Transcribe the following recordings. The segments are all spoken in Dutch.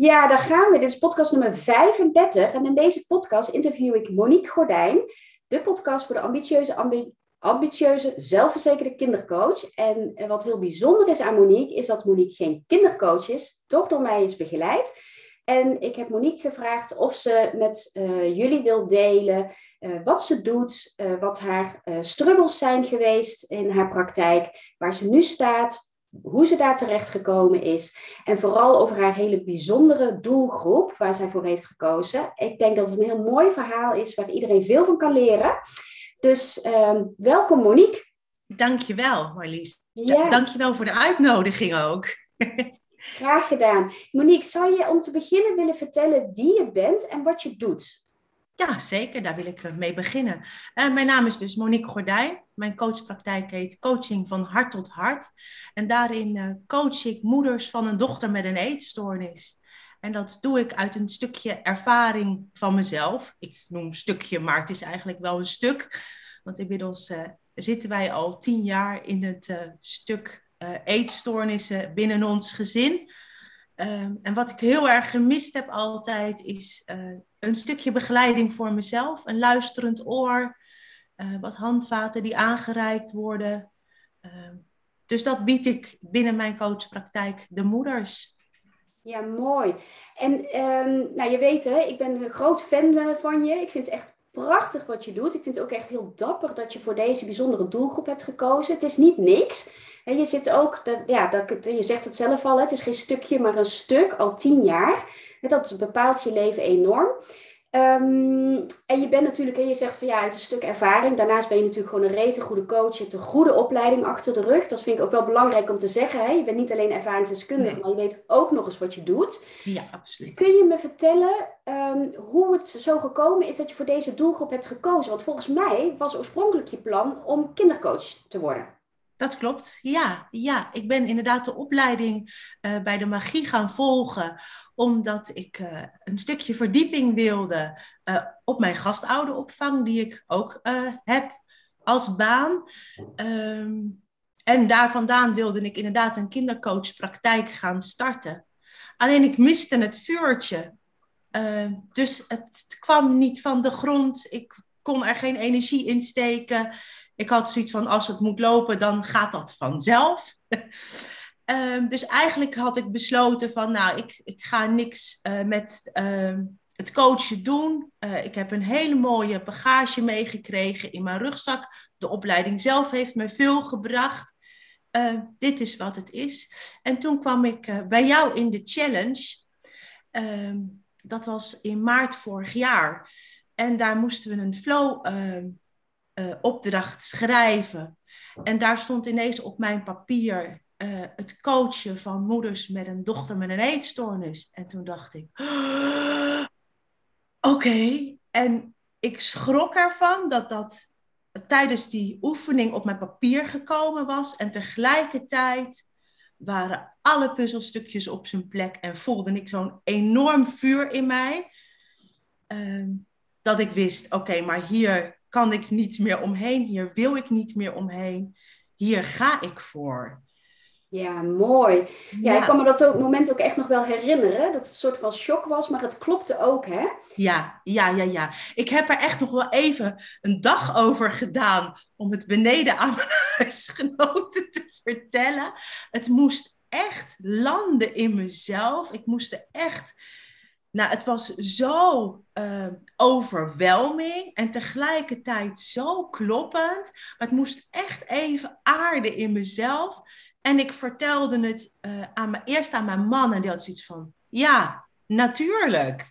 Ja, daar gaan we. Dit is podcast nummer 35. En in deze podcast interview ik Monique Gordijn. De podcast voor de ambitieuze, ambitieuze zelfverzekerde kindercoach. En eh, wat heel bijzonder is aan Monique, is dat Monique geen kindercoach is, toch door mij is begeleid. En ik heb Monique gevraagd of ze met uh, jullie wil delen uh, wat ze doet, uh, wat haar struggles zijn geweest in haar praktijk, waar ze nu staat, hoe ze daar terecht gekomen is. En vooral over haar hele bijzondere doelgroep waar zij voor heeft gekozen. Ik denk dat het een heel mooi verhaal is waar iedereen veel van kan leren. Dus uh, welkom Monique. Dankjewel Marlies. Ja. Dankjewel voor de uitnodiging ook. Graag gedaan. Monique, zou je om te beginnen willen vertellen wie je bent en wat je doet? Ja, zeker. Daar wil ik eh, mee beginnen. Uh, mijn naam is dus Monique Gordijn. Mijn coachpraktijk heet Coaching van Hart tot Hart. En daarin uh, coach ik moeders van een dochter met een eetstoornis. En dat doe ik uit een stukje ervaring van mezelf. Ik noem stukje, maar het is eigenlijk wel een stuk. Want inmiddels zitten wij al tien jaar in het stuk eetstoornissen binnen ons gezin. Ehm, en wat ik heel erg gemist heb altijd is een stukje begeleiding voor mezelf, een luisterend oor, uh, wat handvaten die aangereikt worden. Uh, dus dat bied ik binnen mijn coachpraktijk de moeders. Ja, mooi. En um, nou, je weet, hè, ik ben een groot fan eh, van je. Ik vind het echt prachtig wat je doet. Ik vind het ook echt heel dapper dat je voor deze bijzondere doelgroep hebt gekozen. Het is niet niks. En je zit ook, ja, dat, je zegt het zelf al, het is geen stukje, maar een stuk, al tien jaar. Dat bepaalt je leven enorm. Um, en je bent natuurlijk, en je zegt van ja, uit een stuk ervaring. Daarnaast ben je natuurlijk gewoon een rete goede coach. Je hebt een goede opleiding achter de rug. Dat vind ik ook wel belangrijk om te zeggen. Hè? Je bent niet alleen ervaringsdeskundige, maar je weet ook nog eens wat je doet. Ja, absoluut. Kun je me vertellen um, hoe het zo gekomen is dat je voor deze doelgroep hebt gekozen? Want volgens mij was oorspronkelijk je plan om kindercoach te worden. Dat klopt, ja. ja. Ik ben inderdaad de opleiding uh, bij de magie gaan volgen, omdat ik uh, een stukje verdieping wilde uh, op mijn gastouderopvang, die ik ook heb als baan. Um, en daar vandaan wilde ik inderdaad een kindercoachpraktijk gaan starten. Alleen ik miste het vuurtje. dus het kwam niet van de grond. Ik kon er geen energie in steken. Ik had zoiets van, als het moet lopen, dan gaat dat vanzelf. um, dus eigenlijk had ik besloten van, nou, ik, ik ga niks uh, met uh, het coachen doen. Uh, ik heb een hele mooie bagage meegekregen in mijn rugzak. De opleiding zelf heeft me veel gebracht. Uh, dit is wat het is. En toen kwam ik bij jou in de challenge. Uh, dat was in maart vorig jaar. En daar moesten we een flow uh, opdracht schrijven. En daar stond ineens op mijn papier uh, het coachen van moeders met een dochter met een eetstoornis. En toen dacht ik, oh, oké. En ik schrok ervan dat dat tijdens die oefening op mijn papier gekomen was. En tegelijkertijd waren alle puzzelstukjes op zijn plek en voelde ik zo'n enorm vuur in mij. Uh, dat ik wist, oké, maar hier kan ik niet meer omheen, hier wil ik niet meer omheen, hier ga ik voor. Ja, mooi. Ja, ik kan me dat moment ook echt nog wel herinneren. Dat het een soort van shock was, maar het klopte ook, hè? Ja, ja, ja, ja. Ik heb er echt nog wel even een dag over gedaan om het beneden aan mijn huisgenoten te vertellen. Het moest echt landen in mezelf. Ik moest er echt nou, het was zo uh, overwhelming en tegelijkertijd zo kloppend. Maar het moest echt even aarden in mezelf. En ik vertelde het uh, aan mijn, eerst aan mijn man en die had zoiets van, ja, natuurlijk.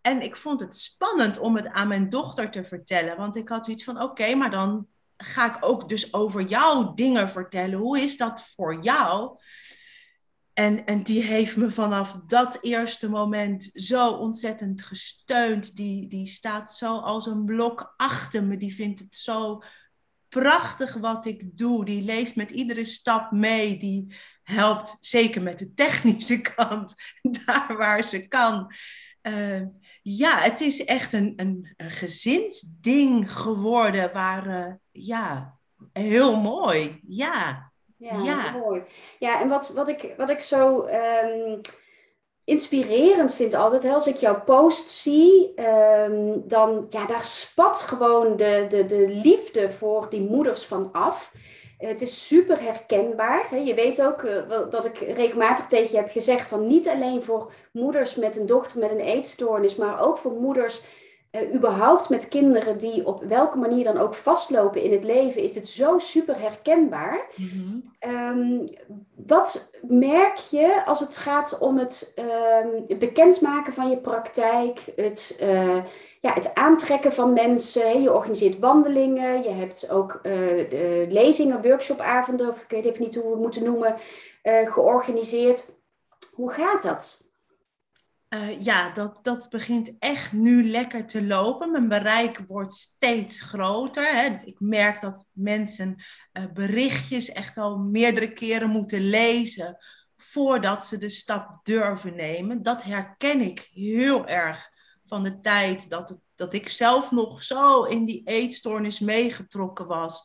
En ik vond het spannend om het aan mijn dochter te vertellen. Want ik had zoiets van, oké, maar dan ga ik ook dus over jouw dingen vertellen. Hoe is dat voor jou? En, en die heeft me vanaf dat eerste moment zo ontzettend gesteund. Die, die staat zo als een blok achter me. Die vindt het zo prachtig wat ik doe. Die leeft met iedere stap mee. Die helpt zeker met de technische kant, daar waar ze kan. Uh, ja, het is echt een, een, een geworden waar, uh, ja, heel mooi. Ja. Ja, ja. mooi. Ja, en wat, wat, ik, wat ik zo um, inspirerend vind altijd, hè, als ik jouw post zie, ehm, dan ja, daar spat gewoon de, de, de liefde voor die moeders van af. Het is super herkenbaar. Hè. Je weet ook uh, dat ik regelmatig tegen je heb gezegd van niet alleen voor moeders met een dochter met een eetstoornis, maar ook voor moeders uh, überhaupt met kinderen die op welke manier dan ook vastlopen in het leven, is dit zo super herkenbaar. Mm wat merk je als het gaat om het, um, bekendmaken van je praktijk, het, uh, ja, het aantrekken van mensen? Je organiseert wandelingen, je hebt ook uh, lezingen, workshopavonden, of ik weet even niet hoe we het moeten noemen, georganiseerd. Hoe gaat dat? Uh, ja, dat, dat begint echt nu lekker te lopen. Mijn bereik wordt steeds groter. Hè. Ik merk dat mensen uh, berichtjes echt al meerdere keren moeten lezen voordat ze de stap durven nemen. Dat herken ik heel erg van de tijd dat, het, dat ik zelf nog zo in die eetstoornis meegetrokken was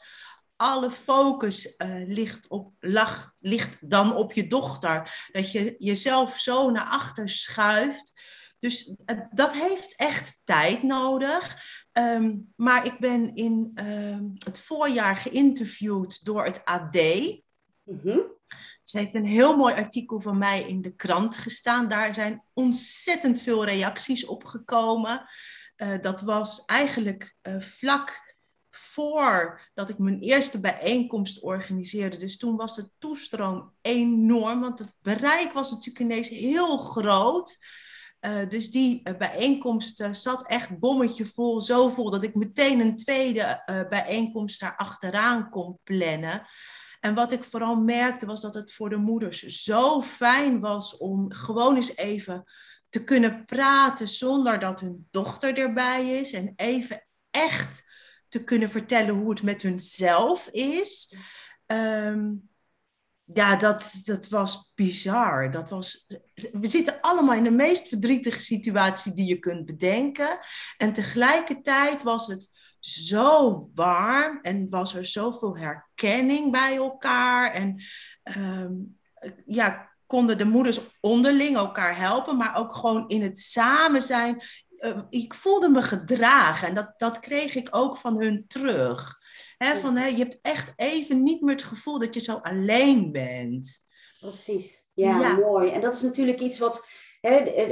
alle focus uh, ligt, op, lag, ligt dan op je dochter. Dat je jezelf zo naar achter schuift. Dus uh, dat heeft echt tijd nodig. Um, maar ik ben in uh, het voorjaar geïnterviewd door het AD. Mm -hmm. Ze heeft een heel mooi artikel van mij in de krant gestaan. Daar zijn ontzettend veel reacties op gekomen. Uh, dat was eigenlijk vlak voordat ik mijn eerste bijeenkomst organiseerde. Dus toen was de toestroom enorm, want het bereik was natuurlijk ineens heel groot. Uh, dus die uh, bijeenkomst uh, zat echt bommetje vol, zo vol dat ik meteen een tweede bijeenkomst daar achteraan kon plannen. En wat ik vooral merkte was dat het voor de moeders zo fijn was om gewoon eens even te kunnen praten zonder dat hun dochter erbij is en even echt te kunnen vertellen hoe het met hunzelf is. Um, ja, dat, dat was bizar. Dat was, we zitten allemaal in de meest verdrietige situatie die je kunt bedenken. En tegelijkertijd was het zo warm en was er zoveel herkenning bij elkaar. En um, ja, konden de moeders onderling elkaar helpen, maar ook gewoon in het samen zijn uh, ik voelde me gedragen en dat, dat kreeg ik ook van hun terug. He, van, he, je hebt echt even niet meer het gevoel dat je zo alleen bent. Precies, ja, ja. mooi. En dat is natuurlijk iets wat,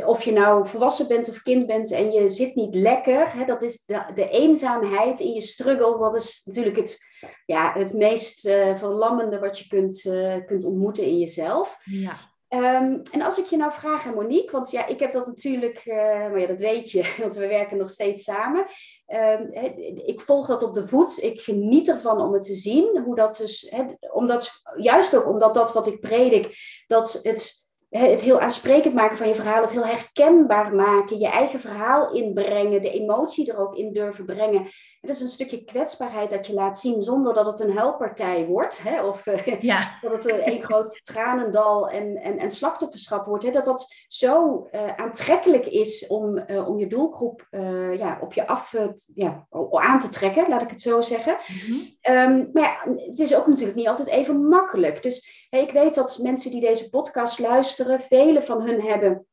of je nou volwassen bent of kind bent en je zit niet lekker, dat is de, de, eenzaamheid in je struggle, dat is natuurlijk het, ja, het meest uh, verlammende wat je kunt, uh, kunt ontmoeten in jezelf. Ja. Um, en als ik je nou vraag, Monique, want ja, ik heb dat natuurlijk, uh, maar ja, dat weet je, want we werken nog steeds samen. Um, ik volg dat op de voet. Ik geniet ervan om het te zien. Hoe dat dus, omdat, juist ook omdat dat wat ik predik, dat het het heel aansprekend maken van je verhaal, het heel herkenbaar maken, je eigen verhaal inbrengen, de emotie er ook in durven brengen. Het is een stukje kwetsbaarheid dat je laat zien zonder dat het een helppartij wordt. Hè? Of ja. dat het een groot tranendal en, en, en slachtofferschap wordt. Hè? Dat dat zo uh, aantrekkelijk is om, uh, om je doelgroep ja, op je af ja, aan te trekken, laat ik het zo zeggen. Mm -hmm. um, maar ja, het is ook natuurlijk niet altijd even makkelijk. Dus ik weet dat mensen die deze podcast luisteren, vele van hun hebben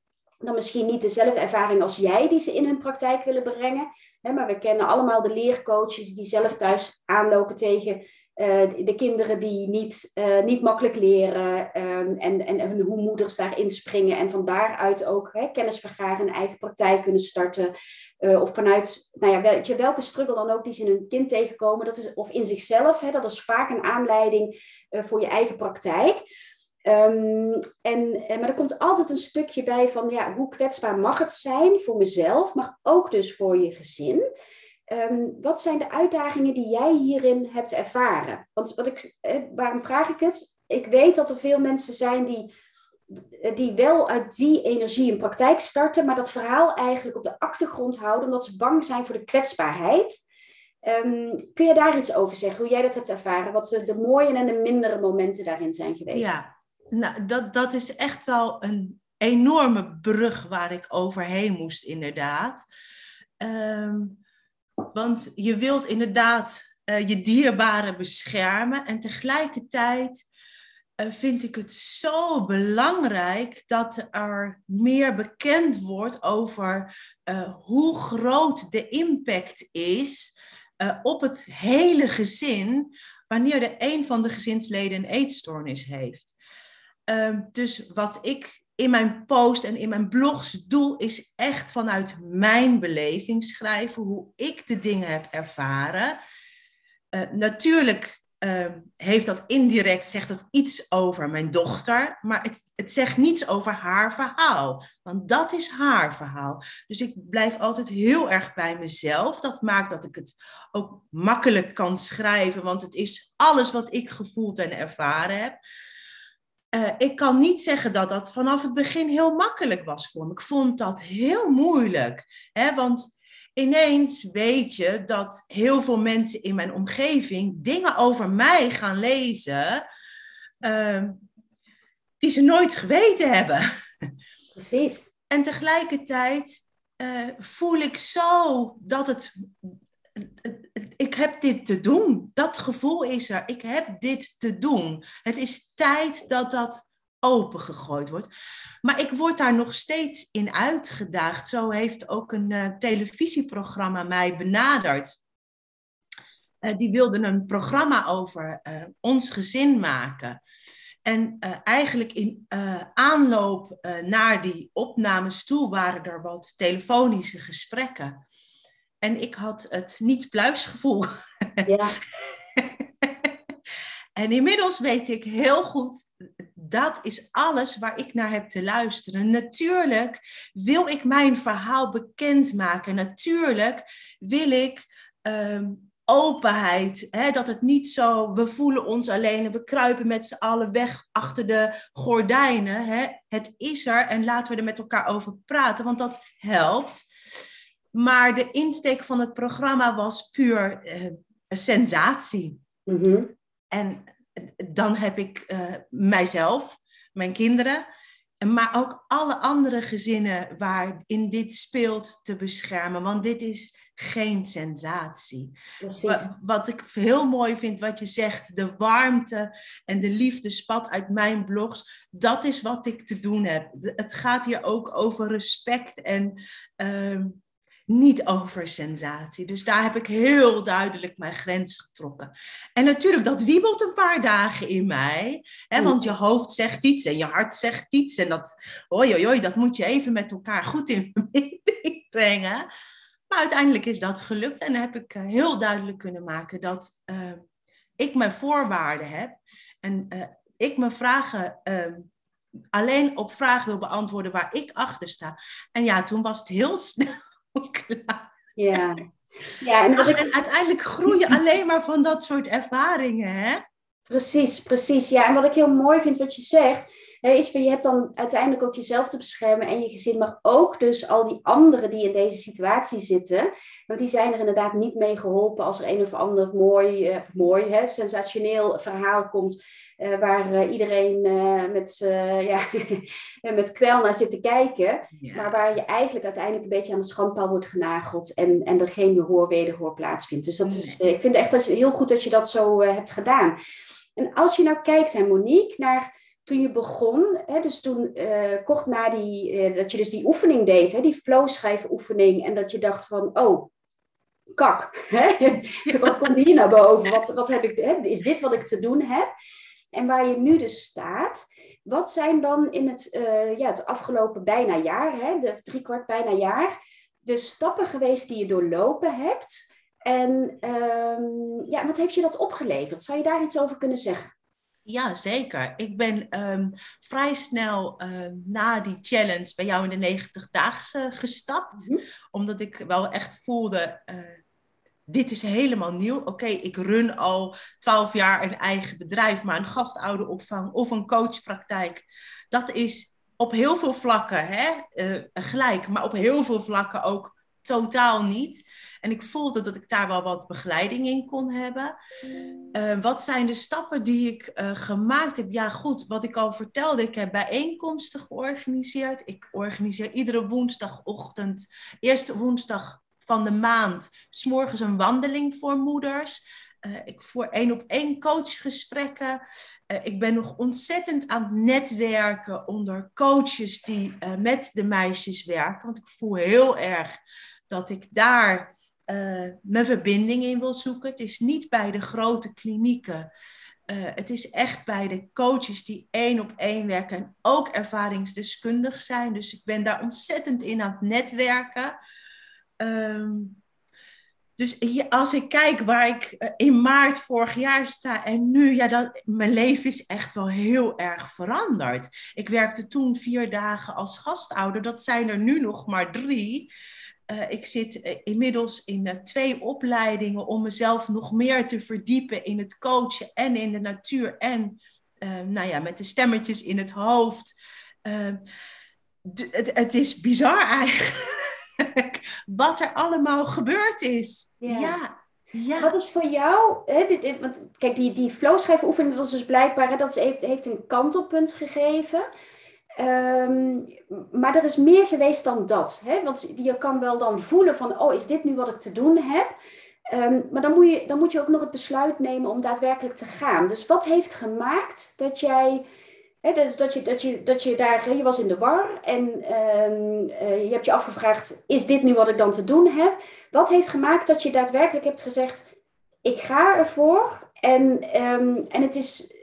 dan misschien niet dezelfde ervaring als jij die ze in hun praktijk willen brengen. Maar we kennen allemaal de leercoaches die zelf thuis aanlopen tegen de kinderen die niet, uh, niet makkelijk leren um, en, en hoe moeders daarin springen en van daaruit ook hè, kennis vergaren, een eigen praktijk kunnen starten. Uh, of vanuit, nou ja, welke struggle dan ook die ze in hun kind tegenkomen, dat is, of in zichzelf, hè, dat is vaak een aanleiding voor je eigen praktijk. Um, en, maar er komt altijd een stukje bij van ja, hoe kwetsbaar mag het zijn voor mezelf, maar ook dus voor je gezin. Um, wat zijn de uitdagingen die jij hierin hebt ervaren? Want wat ik, eh, waarom vraag ik het? Ik weet dat er veel mensen zijn die, die wel uit die energie een praktijk starten, maar dat verhaal eigenlijk op de achtergrond houden omdat ze bang zijn voor de kwetsbaarheid. Um, kun je daar iets over zeggen, hoe jij dat hebt ervaren? Wat de mooie en de mindere momenten daarin zijn geweest? Ja, nou, dat, dat is echt wel een enorme brug waar ik overheen moest, inderdaad. Um, want je wilt inderdaad uh, je dierbaren beschermen en tegelijkertijd uh, vind ik het zo belangrijk dat er meer bekend wordt over uh, hoe groot de impact is op het hele gezin wanneer de een van de gezinsleden een eetstoornis heeft. Ehm, dus wat ik in mijn post en in mijn blogs doe, is echt vanuit mijn beleving schrijven, hoe ik de dingen heb ervaren. natuurlijk Ehm, heeft dat indirect, zegt dat iets over mijn dochter, maar het, het zegt niets over haar verhaal, want dat is haar verhaal. Dus ik blijf altijd heel erg bij mezelf. Dat maakt dat ik het ook makkelijk kan schrijven, want het is alles wat ik gevoeld en ervaren heb. Uh, ik kan niet zeggen dat dat vanaf het begin heel makkelijk was voor me. Ik vond dat heel moeilijk. Hè? Want ineens weet je dat heel veel mensen in mijn omgeving dingen over mij gaan lezen uh, die ze nooit geweten hebben. Precies. En tegelijkertijd uh, voel ik zo dat het. Ik heb dit te doen. Dat gevoel is er. Ik heb dit te doen. Het is tijd dat dat opengegooid wordt. Maar ik word daar nog steeds in uitgedaagd. Zo heeft ook een uh, televisieprogramma mij benaderd. Uh, die wilde een programma over uh, ons gezin maken. En eigenlijk in aanloop naar die opnames toe waren er wat telefonische gesprekken. En ik had het niet-pluisgevoel. Ja. en inmiddels weet ik heel goed, dat is alles waar ik naar heb te luisteren. Natuurlijk wil ik mijn verhaal bekendmaken. Natuurlijk wil ik ehm, openheid. Hè, dat het niet zo, we voelen ons alleen en we kruipen met z'n allen weg achter de gordijnen. Hè. Het is er en laten we er met elkaar over praten, want dat helpt. Maar de insteek van het programma was puur uh, een sensatie. Mhm. En dan heb ik uh, mijzelf, mijn kinderen, maar ook alle andere gezinnen waarin dit speelt te beschermen. Want dit is geen sensatie. Wat, wat, ik heel mooi vind, wat je zegt, de warmte en de liefde spat uit mijn blogs, dat is wat ik te doen heb. Het gaat hier ook over respect en uh, niet over sensatie. Dus daar heb ik heel duidelijk mijn grens getrokken. En natuurlijk, dat wiebelt een paar dagen in mij. Hè, want je hoofd zegt iets en je hart zegt iets. En dat, oi, oi, dat moet je even met elkaar goed in verbinding brengen. Maar uiteindelijk is dat gelukt. En dan heb ik eh, heel duidelijk kunnen maken dat uh, ik mijn voorwaarden heb. En uh, ik mijn vragen ehm, alleen op vragen wil beantwoorden waar ik achter sta. En ja, toen was het heel snel ja. ja en, ik... uiteindelijk groei je alleen maar van dat soort ervaringen, hè? Precies, precies. Ja, en wat ik heel mooi vind wat je zegt, is van je hebt dan uiteindelijk ook jezelf te beschermen en je gezin, maar ook dus al die anderen die in deze situatie zitten. Want die zijn er inderdaad niet mee geholpen als er een of ander mooi, uh, mooi hè, sensationeel verhaal komt uh, waar uh, iedereen met, ja, met kwel naar zit te kijken. Ja. Maar waar je eigenlijk uiteindelijk een beetje aan de schandpaal wordt genageld. En, en er geen hoor wederhoor plaatsvindt. Dus dat is, ik vind echt dat je, heel goed dat je dat zo hebt gedaan. En als je nou kijkt, hè, Monique, naar toen je begon, hè, dus toen kort na die, dat je dus die oefening deed, hè, die flow oefening, en dat je dacht van, oh, kak, hè? wat komt hier naar boven? Wat, wat heb ik, hè? is dit wat ik te doen heb? en waar je nu dus staat. Wat zijn dan in het, uh, ja, het afgelopen bijna jaar, hè, de driekwart bijna jaar, de stappen geweest die je doorlopen hebt? En um, ja, wat heeft je dat opgeleverd? Zou je daar iets over kunnen zeggen? Ja, zeker. Ik ben um, vrij snel uh, na die challenge bij jou in de 90-daagse gestapt. Mm -hmm. Omdat ik wel echt voelde, uh, dit is helemaal nieuw. Oké, ik run al twaalf jaar een eigen bedrijf, maar een gastouderopvang of een coachpraktijk, dat is op heel veel vlakken hè, uh, gelijk, maar op heel veel vlakken ook totaal niet. En ik voelde dat ik daar wel wat begeleiding in kon hebben. Uh, wat zijn de stappen die ik uh, gemaakt heb? Ja, goed, wat ik al vertelde, ik heb bijeenkomsten georganiseerd. Ik organiseer iedere woensdagochtend, eerste woensdag van de maand, s'morgens een wandeling voor moeders. ik voer één op één coachgesprekken. ik ben nog ontzettend aan het netwerken onder coaches die met de meisjes werken. Want ik voel heel erg dat ik daar mijn verbinding in wil zoeken. Het is niet bij de grote klinieken. Uh, het is echt bij de coaches die één op één werken en ook ervaringsdeskundig zijn. Dus ik ben daar ontzettend in aan het netwerken. Um, dus als ik kijk waar ik eh, in maart vorig jaar sta en nu, ja, dat, mijn leven is echt wel heel erg veranderd. Ik werkte toen vier dagen als gastouder, dat zijn er nu nog maar drie. Uh, ik zit uh, inmiddels in uh, twee opleidingen om mezelf nog meer te verdiepen in het coachen en in de natuur en nou ja, met de stemmetjes in het hoofd. Het, het, is bizar eigenlijk wat er allemaal gebeurd is. Ja. ja. Wat is voor jou, hè, dit, dit, want, kijk, die, die flowschrijfoefening, dat is dus blijkbaar, hè, dat heeft, heeft een kantelpunt gegeven. Ehm, maar er is meer geweest dan dat. Hè? Want je kan wel dan voelen van, oh, is dit nu wat ik te doen heb? Ehm, maar dan moet, je, dan moet je ook nog het besluit nemen om daadwerkelijk te gaan. Dus wat heeft gemaakt dat jij, hè, dus dat, je, dat, je, dat je daar, je was in de war en ehm, eh, je hebt je afgevraagd, is dit nu wat ik dan te doen heb? Wat heeft gemaakt dat je daadwerkelijk hebt gezegd, ik ga ervoor en, en het is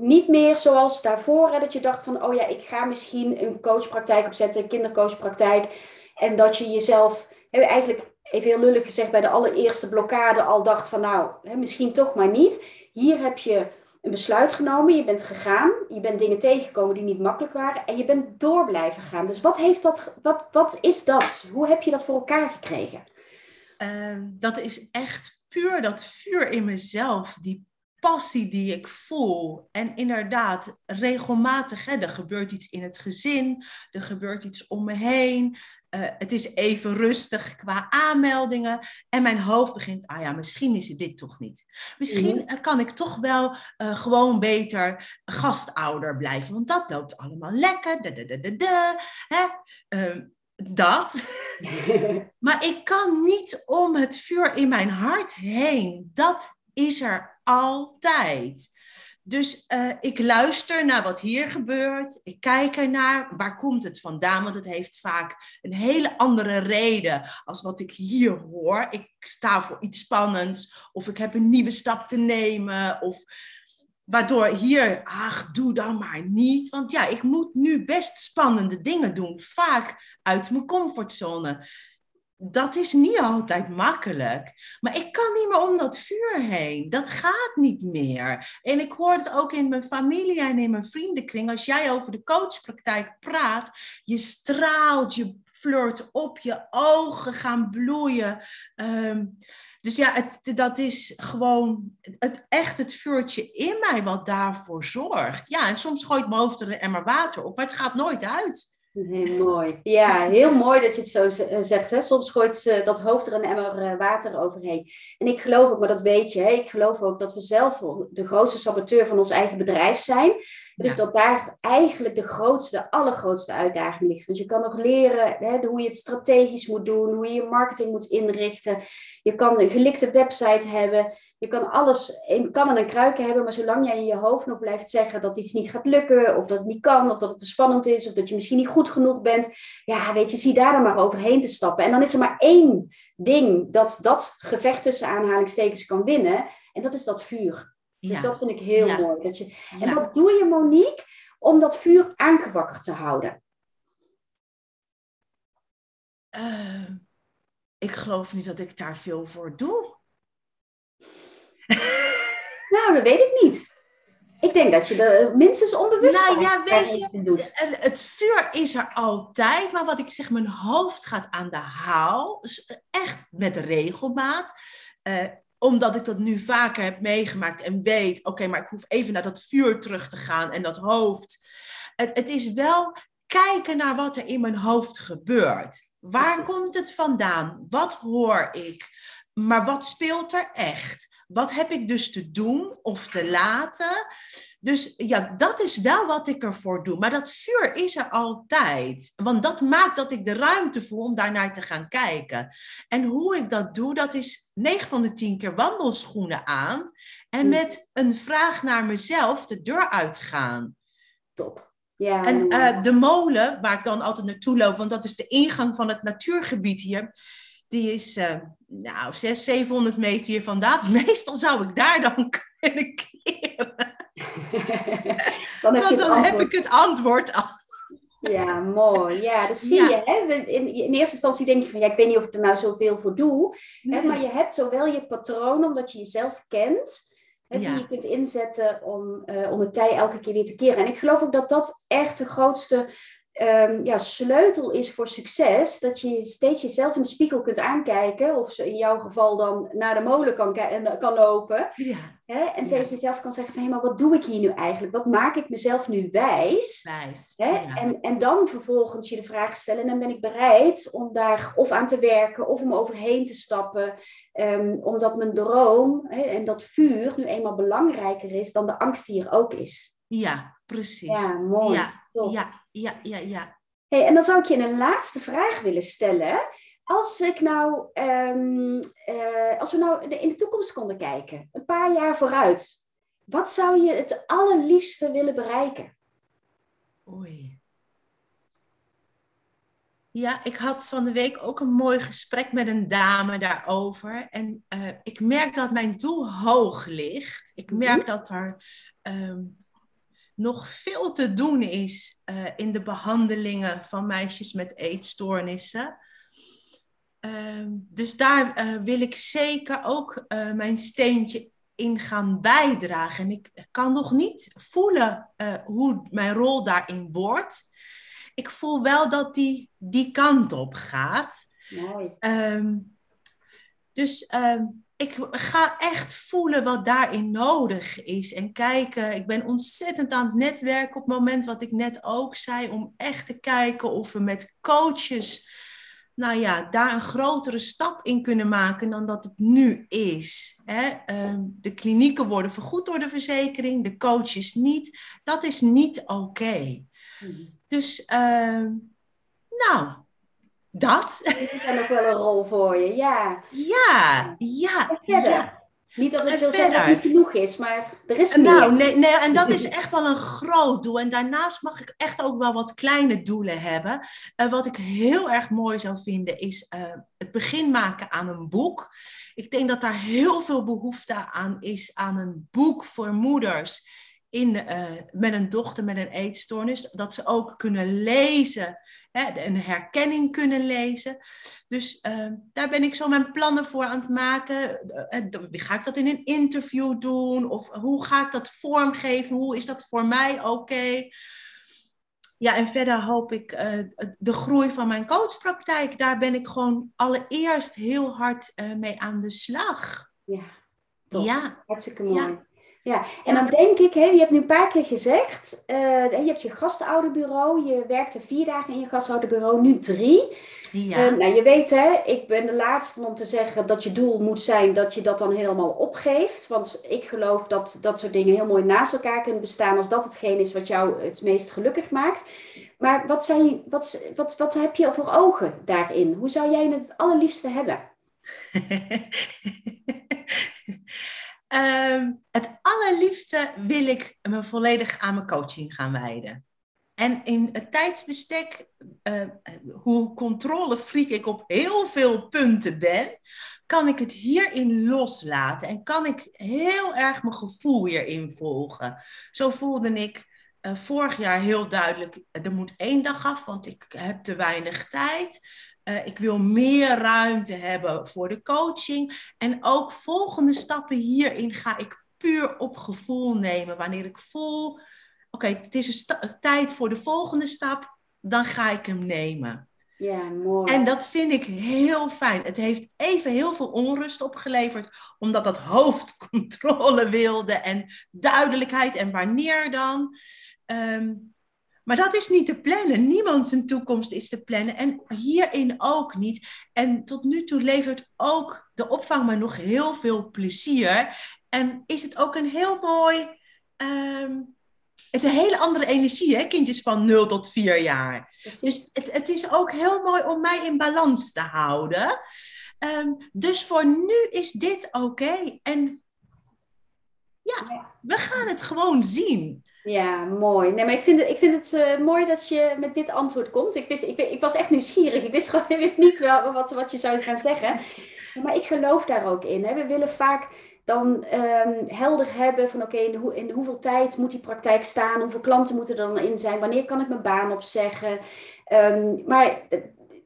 niet meer zoals daarvoor, dat je dacht van, oh ja, ik ga misschien een coachpraktijk opzetten, een kindercoachpraktijk. En dat je jezelf, hè, eigenlijk even heel lullig gezegd, bij de allereerste blokkade al dacht van, nou, hè, misschien toch maar niet. Hier heb je een besluit genomen, je bent gegaan, je bent dingen tegengekomen die niet makkelijk waren en je bent door blijven gaan. Dus wat, heeft dat, wat, wat is dat? Hoe heb je dat voor elkaar gekregen? Uh, dat is echt puur dat vuur in mezelf, die passie die ik voel. En inderdaad, regelmatig, hè, er gebeurt iets in het gezin, er gebeurt iets om me heen. Uh, het is even rustig qua aanmeldingen. En mijn hoofd begint, ah ja, misschien is het dit toch niet. Misschien mhm. kan ik toch wel uh, gewoon beter gastouder blijven, want dat loopt allemaal lekker. Da, da, da, da, hè? Uh, dat. maar ik kan niet om het vuur in mijn hart heen. Dat is er altijd. Dus uh, ik luister naar wat hier gebeurt. Ik kijk ernaar. Waar komt het vandaan? Want het heeft vaak een hele andere reden als wat ik hier hoor. Ik sta voor iets spannends. Of ik heb een nieuwe stap te nemen. Of waardoor hier, ach, doe dan maar niet. Want ja, ik moet nu best spannende dingen doen. Vaak uit mijn comfortzone dat is niet altijd makkelijk. Maar ik kan niet meer om dat vuur heen. Dat gaat niet meer. En ik hoor het ook in mijn familie en in mijn vriendenkring. Als jij over de coachpraktijk praat, je straalt, je flirt op, je ogen gaan bloeien. Ehm, dus ja, het, dat is gewoon het, echt het vuurtje in mij wat daarvoor zorgt. Ja, en soms gooit mijn hoofd er een emmer water op, maar het gaat nooit uit. Heel mooi. Ja, heel mooi dat je het zo eh, zegt. Hè? Soms gooit ze dat hoofd er een emmer eh, water overheen. En ik geloof ook, maar dat weet je, hè? ik geloof ook dat we zelf de grootste saboteur van ons eigen bedrijf zijn. Dus dat daar eigenlijk de grootste, allergrootste uitdaging ligt. Want je kan nog leren hè, hoe je het strategisch moet doen, hoe je je marketing moet inrichten. Je kan een gelikte website hebben. Je kan alles in kannen en kruiken hebben, maar zolang jij in je hoofd nog blijft zeggen dat iets niet gaat lukken, of dat het niet kan, of dat het te spannend is, of dat je misschien niet goed genoeg bent, ja, weet je, zie daar dan maar overheen te stappen. En dan is er maar één ding dat dat gevecht tussen aanhalingstekens kan winnen, en dat is dat vuur. Dus dat vind ik heel mooi. Dat je... En wat doe je, Monique, om dat vuur aangewakkerd te houden? Uh, ik geloof niet dat ik daar veel voor doe. nou, dat weet ik niet. Ik denk dat je er minstens onbewust nou, ja, weet je, doet. Het vuur is er altijd, maar wat ik zeg, mijn hoofd gaat aan de haal. Dus echt met regelmaat. Uh, omdat ik dat nu vaker heb meegemaakt en weet, oké, maar ik hoef even naar dat vuur terug te gaan en dat hoofd. Het, het is wel kijken naar wat er in mijn hoofd gebeurt. Waar komt het vandaan? Wat hoor ik? Maar wat speelt er echt? Wat heb ik dus te doen of te laten? Dus ja, dat is wel wat ik ervoor doe. Maar dat vuur is er altijd. Want dat maakt dat ik de ruimte voel om daarnaar te gaan kijken. En hoe ik dat doe, dat is 9 van de 10 keer wandelschoenen aan. En Hm. met een vraag naar mezelf de deur uitgaan. Top. Ja, En eh, de molen, waar ik dan altijd naartoe loop, want dat is de ingang van het natuurgebied hier. Die is eh, nou 600, 700 meter hier vandaan. Meestal zou ik daar dan kunnen keren. dan heb Want dan ik het antwoord al. Ja, mooi. Ja, dat zie Ja. je. Hè? In, in eerste instantie denk je van, ja, ik weet niet of ik er nou zoveel voor doe. Hè? Maar je hebt zowel je patroon, omdat je jezelf kent, hè, Ja. die je kunt inzetten om, eh, om het tij elke keer weer te keren. En ik geloof ook dat dat echt de grootste ehm, ja, sleutel is voor succes. Dat je steeds jezelf in de spiegel kunt aankijken. Of zo in jouw geval dan naar de molen kan, kan lopen. Ja, Hè? En Ja. tegen jezelf kan zeggen van, hé, maar wat doe ik hier nu eigenlijk? Wat maak ik mezelf nu wijs? wijs. Hè? Ja. En, en dan vervolgens je de vraag stellen, en dan ben ik bereid om daar of aan te werken of om overheen te stappen, ehm, omdat mijn droom hè, en dat vuur nu eenmaal belangrijker is dan de angst die er ook is. ja, precies. Ja, mooi. ja, Top. ja, ja, ja, ja. Hey, en dan zou ik je een laatste vraag willen stellen. Als ik nou, ehm, eh, als we nou in de toekomst konden kijken, een paar jaar vooruit, wat zou je het allerliefste willen bereiken? Oei. Ja, ik had van de week ook een mooi gesprek met een dame daarover. En eh, ik merk dat mijn doel hoog ligt. Ik Mhm. merk dat er ehm, nog veel te doen is eh, in de behandelingen van meisjes met eetstoornissen. Ehm, dus daar eh, wil ik zeker ook eh, mijn steentje in gaan bijdragen. En ik kan nog niet voelen hoe mijn rol daarin wordt. Ik voel wel dat die die kant op gaat. Mooi. Ehm, dus ehm, ik ga echt voelen wat daarin nodig is. En kijken, ik ben ontzettend aan het netwerken op het moment wat ik net ook zei. Om echt te kijken of we met coaches, nou ja, daar een grotere stap in kunnen maken dan dat het nu is. Hè? Ehm, de klinieken worden vergoed door de verzekering, de coaches niet. Dat is niet oké. Mhm. Dus, ehm, nou, dat. Er is dan nog wel een rol voor je, ja. Ja, ja, ja. Niet dat het verder? niet genoeg is, maar er is meer. Nou, nee, nee, en dat is echt wel een groot doel. En daarnaast mag ik echt ook wel wat kleine doelen hebben. En wat ik heel erg mooi zou vinden, is eh, het begin maken aan een boek. Ik denk dat daar heel veel behoefte aan is, aan een boek voor moeders. In, eh, met een dochter met een eetstoornis. Dat ze ook kunnen lezen, hè, een herkenning kunnen lezen. Dus eh, daar ben ik zo mijn plannen voor aan het maken. Eh, eh, ga ik dat in een interview doen? Of hoe ga ik dat vormgeven? Hoe is dat voor mij oké? Ja, en verder hoop ik de groei van mijn coachpraktijk. Daar ben ik gewoon allereerst heel hard mee aan de slag. Ja, top. Ja, Hartstikke mooi. Ja. Ja. en dan denk ik, hè, je hebt nu een paar keer gezegd, eh, je hebt je gastouderbureau, je werkte vier dagen in je gastouderbureau, nu drie. ja, Eh, nou, je weet hè, ik ben de laatste om te zeggen dat je doel moet zijn dat je dat dan helemaal opgeeft. Want ik geloof dat dat soort dingen heel mooi naast elkaar kunnen bestaan als dat hetgeen is wat jou het meest gelukkig maakt. Maar wat, zijn, wat, wat, wat heb je voor ogen daarin? Hoe zou jij het het allerliefste hebben? Ehm, het allerliefste wil ik me volledig aan mijn coaching gaan wijden. En in het tijdsbestek, eh, hoe controlefreak ik op heel veel punten ben, kan ik het hierin loslaten en kan ik heel erg mijn gevoel hierin volgen. Zo voelde ik eh, vorig jaar heel duidelijk, er moet één dag af, want ik heb te weinig tijd. Uh, ik wil meer ruimte hebben voor de coaching. En ook volgende stappen hierin ga ik puur op gevoel nemen. Wanneer ik voel, oké, okay, het is een tijd voor de volgende stap, dan ga ik hem nemen. Ja, mooi. En dat vind ik heel fijn. Het heeft even heel veel onrust opgeleverd, omdat dat hoofd controle wilde en duidelijkheid en wanneer dan. Um, maar dat is niet te plannen. Niemand zijn toekomst is te plannen. En hierin ook niet. En tot nu toe levert ook de opvang me nog heel veel plezier. En is het ook een heel mooi ehm, het is een hele andere energie, hè? kindjes van 0 tot 4 jaar. Dus het, het is ook heel mooi om mij in balans te houden. Ehm, dus voor nu is dit oké. En ja, we gaan het gewoon zien. Ja, mooi. Nee, maar ik vind het, ik vind het uh, mooi dat je met dit antwoord komt. Ik, wist, ik, ik was echt nieuwsgierig. Ik wist, gewoon, ik wist niet wel wat, wat je zou gaan zeggen. Maar ik geloof daar ook in. Hè. We willen vaak dan um, helder hebben van oké, in, hoe, in hoeveel tijd moet die praktijk staan? Hoeveel klanten moeten er dan in zijn? Wanneer kan ik mijn baan opzeggen? Um, maar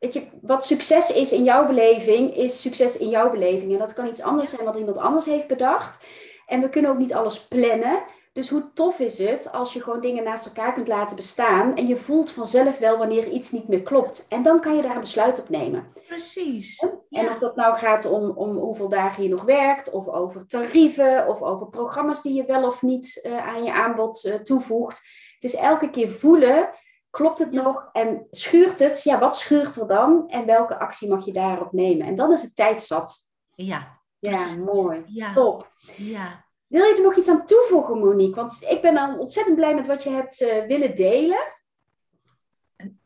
weet je, wat succes is in jouw beleving, is succes in jouw beleving. En dat kan iets anders zijn wat iemand anders heeft bedacht. En we kunnen ook niet alles plannen. Dus hoe tof is het als je gewoon dingen naast elkaar kunt laten bestaan en je voelt vanzelf wel wanneer iets niet meer klopt. En dan kan je daar een besluit op nemen. Precies. En of dat nou gaat om, om hoeveel dagen je nog werkt, of over tarieven, of over programma's die je wel of niet uh, aan je aanbod uh, toevoegt. Het is elke keer voelen, klopt het nog en schuurt het? Ja, wat schuurt er dan? En welke actie mag je daarop nemen? En dan is het tijd zat. Ja. Ja, mooi. Ja. Top. Ja. Wil je er nog iets aan toevoegen, Monique? Want ik ben dan ontzettend blij met wat je hebt uh, willen delen.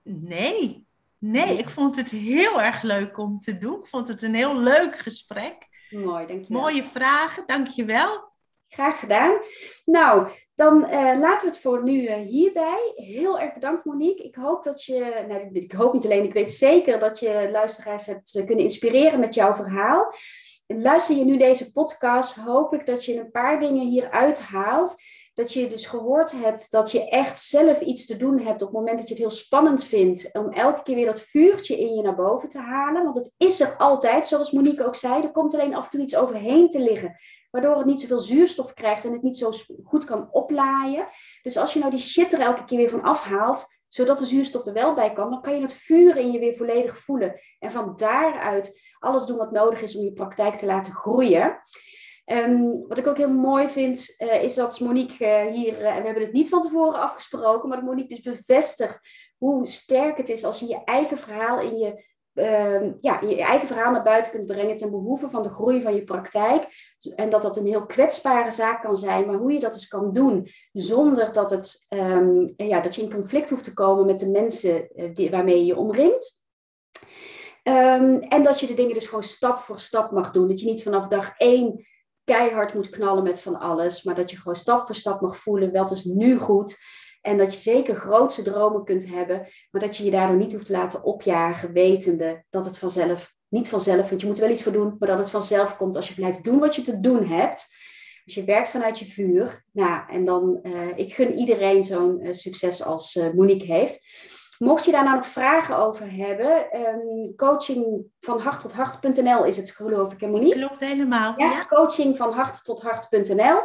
Nee, nee, ik vond het heel erg leuk om te doen. Ik vond het een heel leuk gesprek. Mooi, dankjewel. Mooie vragen, dankjewel. Graag gedaan. Nou, dan uh, laten we het voor nu uh, hierbij. Heel erg bedankt, Monique. Ik hoop dat je, nou, ik hoop niet alleen, ik weet zeker dat je luisteraars hebt kunnen inspireren met jouw verhaal luister je nu deze podcast, hoop ik dat je een paar dingen hieruit haalt. Dat je dus gehoord hebt dat je echt zelf iets te doen hebt op het moment dat je het heel spannend vindt. Om elke keer weer dat vuurtje in je naar boven te halen. Want het is er altijd, zoals Monique ook zei. Er komt alleen af en toe iets overheen te liggen. Waardoor het niet zoveel zuurstof krijgt en het niet zo goed kan oplaaien. Dus als je nou die shit er elke keer weer van afhaalt, zodat de zuurstof er wel bij kan, dan kan je het vuur in je weer volledig voelen. En van daaruit alles doen wat nodig is om je praktijk te laten groeien. Um, wat ik ook heel mooi vind, uh, is dat Monique uh, hier, en we hebben het niet van tevoren afgesproken, maar dat Monique dus bevestigt hoe sterk het is als je je eigen verhaal in je, ehm, ja, je eigen verhaal naar buiten kunt brengen ten behoeve van de groei van je praktijk. En dat dat een heel kwetsbare zaak kan zijn, maar hoe je dat dus kan doen zonder dat, het, um, ja, dat je in conflict hoeft te komen met de mensen die, waarmee je je omringt. Um, en dat je de dingen dus gewoon stap voor stap mag doen. Dat je niet vanaf dag één keihard moet knallen met van alles, maar dat je gewoon stap voor stap mag voelen, wat is nu goed. En dat je zeker grootse dromen kunt hebben, maar dat je je daardoor niet hoeft te laten opjagen, wetende dat het vanzelf, niet vanzelf, want je moet er wel iets voor doen, maar dat het vanzelf komt als je blijft doen wat je te doen hebt. Als je werkt vanuit je vuur. Nou, en dan, uh, ik gun iedereen zo'n uh, succes als uh, Monique heeft. Mocht je daar nou nog vragen over hebben, um, coaching van hart tot hart.nl is het geloof ik, Monique? Klopt helemaal. Ja, ja. coaching van hart tot hart.nl.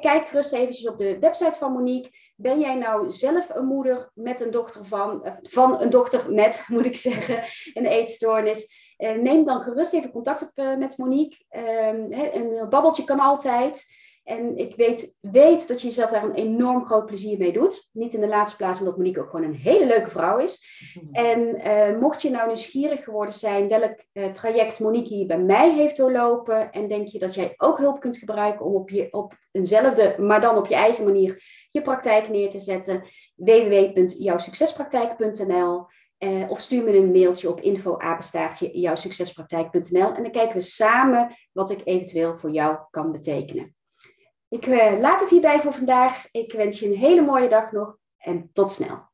kijk gerust eventjes op de website van Monique. Ben jij nou zelf een moeder met een dochter van, eh, van een dochter met, moet ik zeggen, een eetstoornis? Uh, neem dan gerust even contact op uh, met Monique. Um, een babbeltje kan altijd. En ik weet, weet dat je jezelf daar een enorm groot plezier mee doet. Niet in de laatste plaats omdat Monique ook gewoon een hele leuke vrouw is. En uh, mocht je nou nieuwsgierig geworden zijn welk uh, traject Monique hier bij mij heeft doorlopen. En denk je dat jij ook hulp kunt gebruiken om op, je, op eenzelfde, maar dan op je eigen manier, je praktijk neer te zetten. www.jouwsuccespraktijk.nl uh, Of stuur me een mailtje op info-apenstaartje jouwsuccespraktijk.nl. En dan kijken we samen wat ik eventueel voor jou kan betekenen. Ik uh, laat het hierbij voor vandaag. Ik wens je een hele mooie dag nog en tot snel.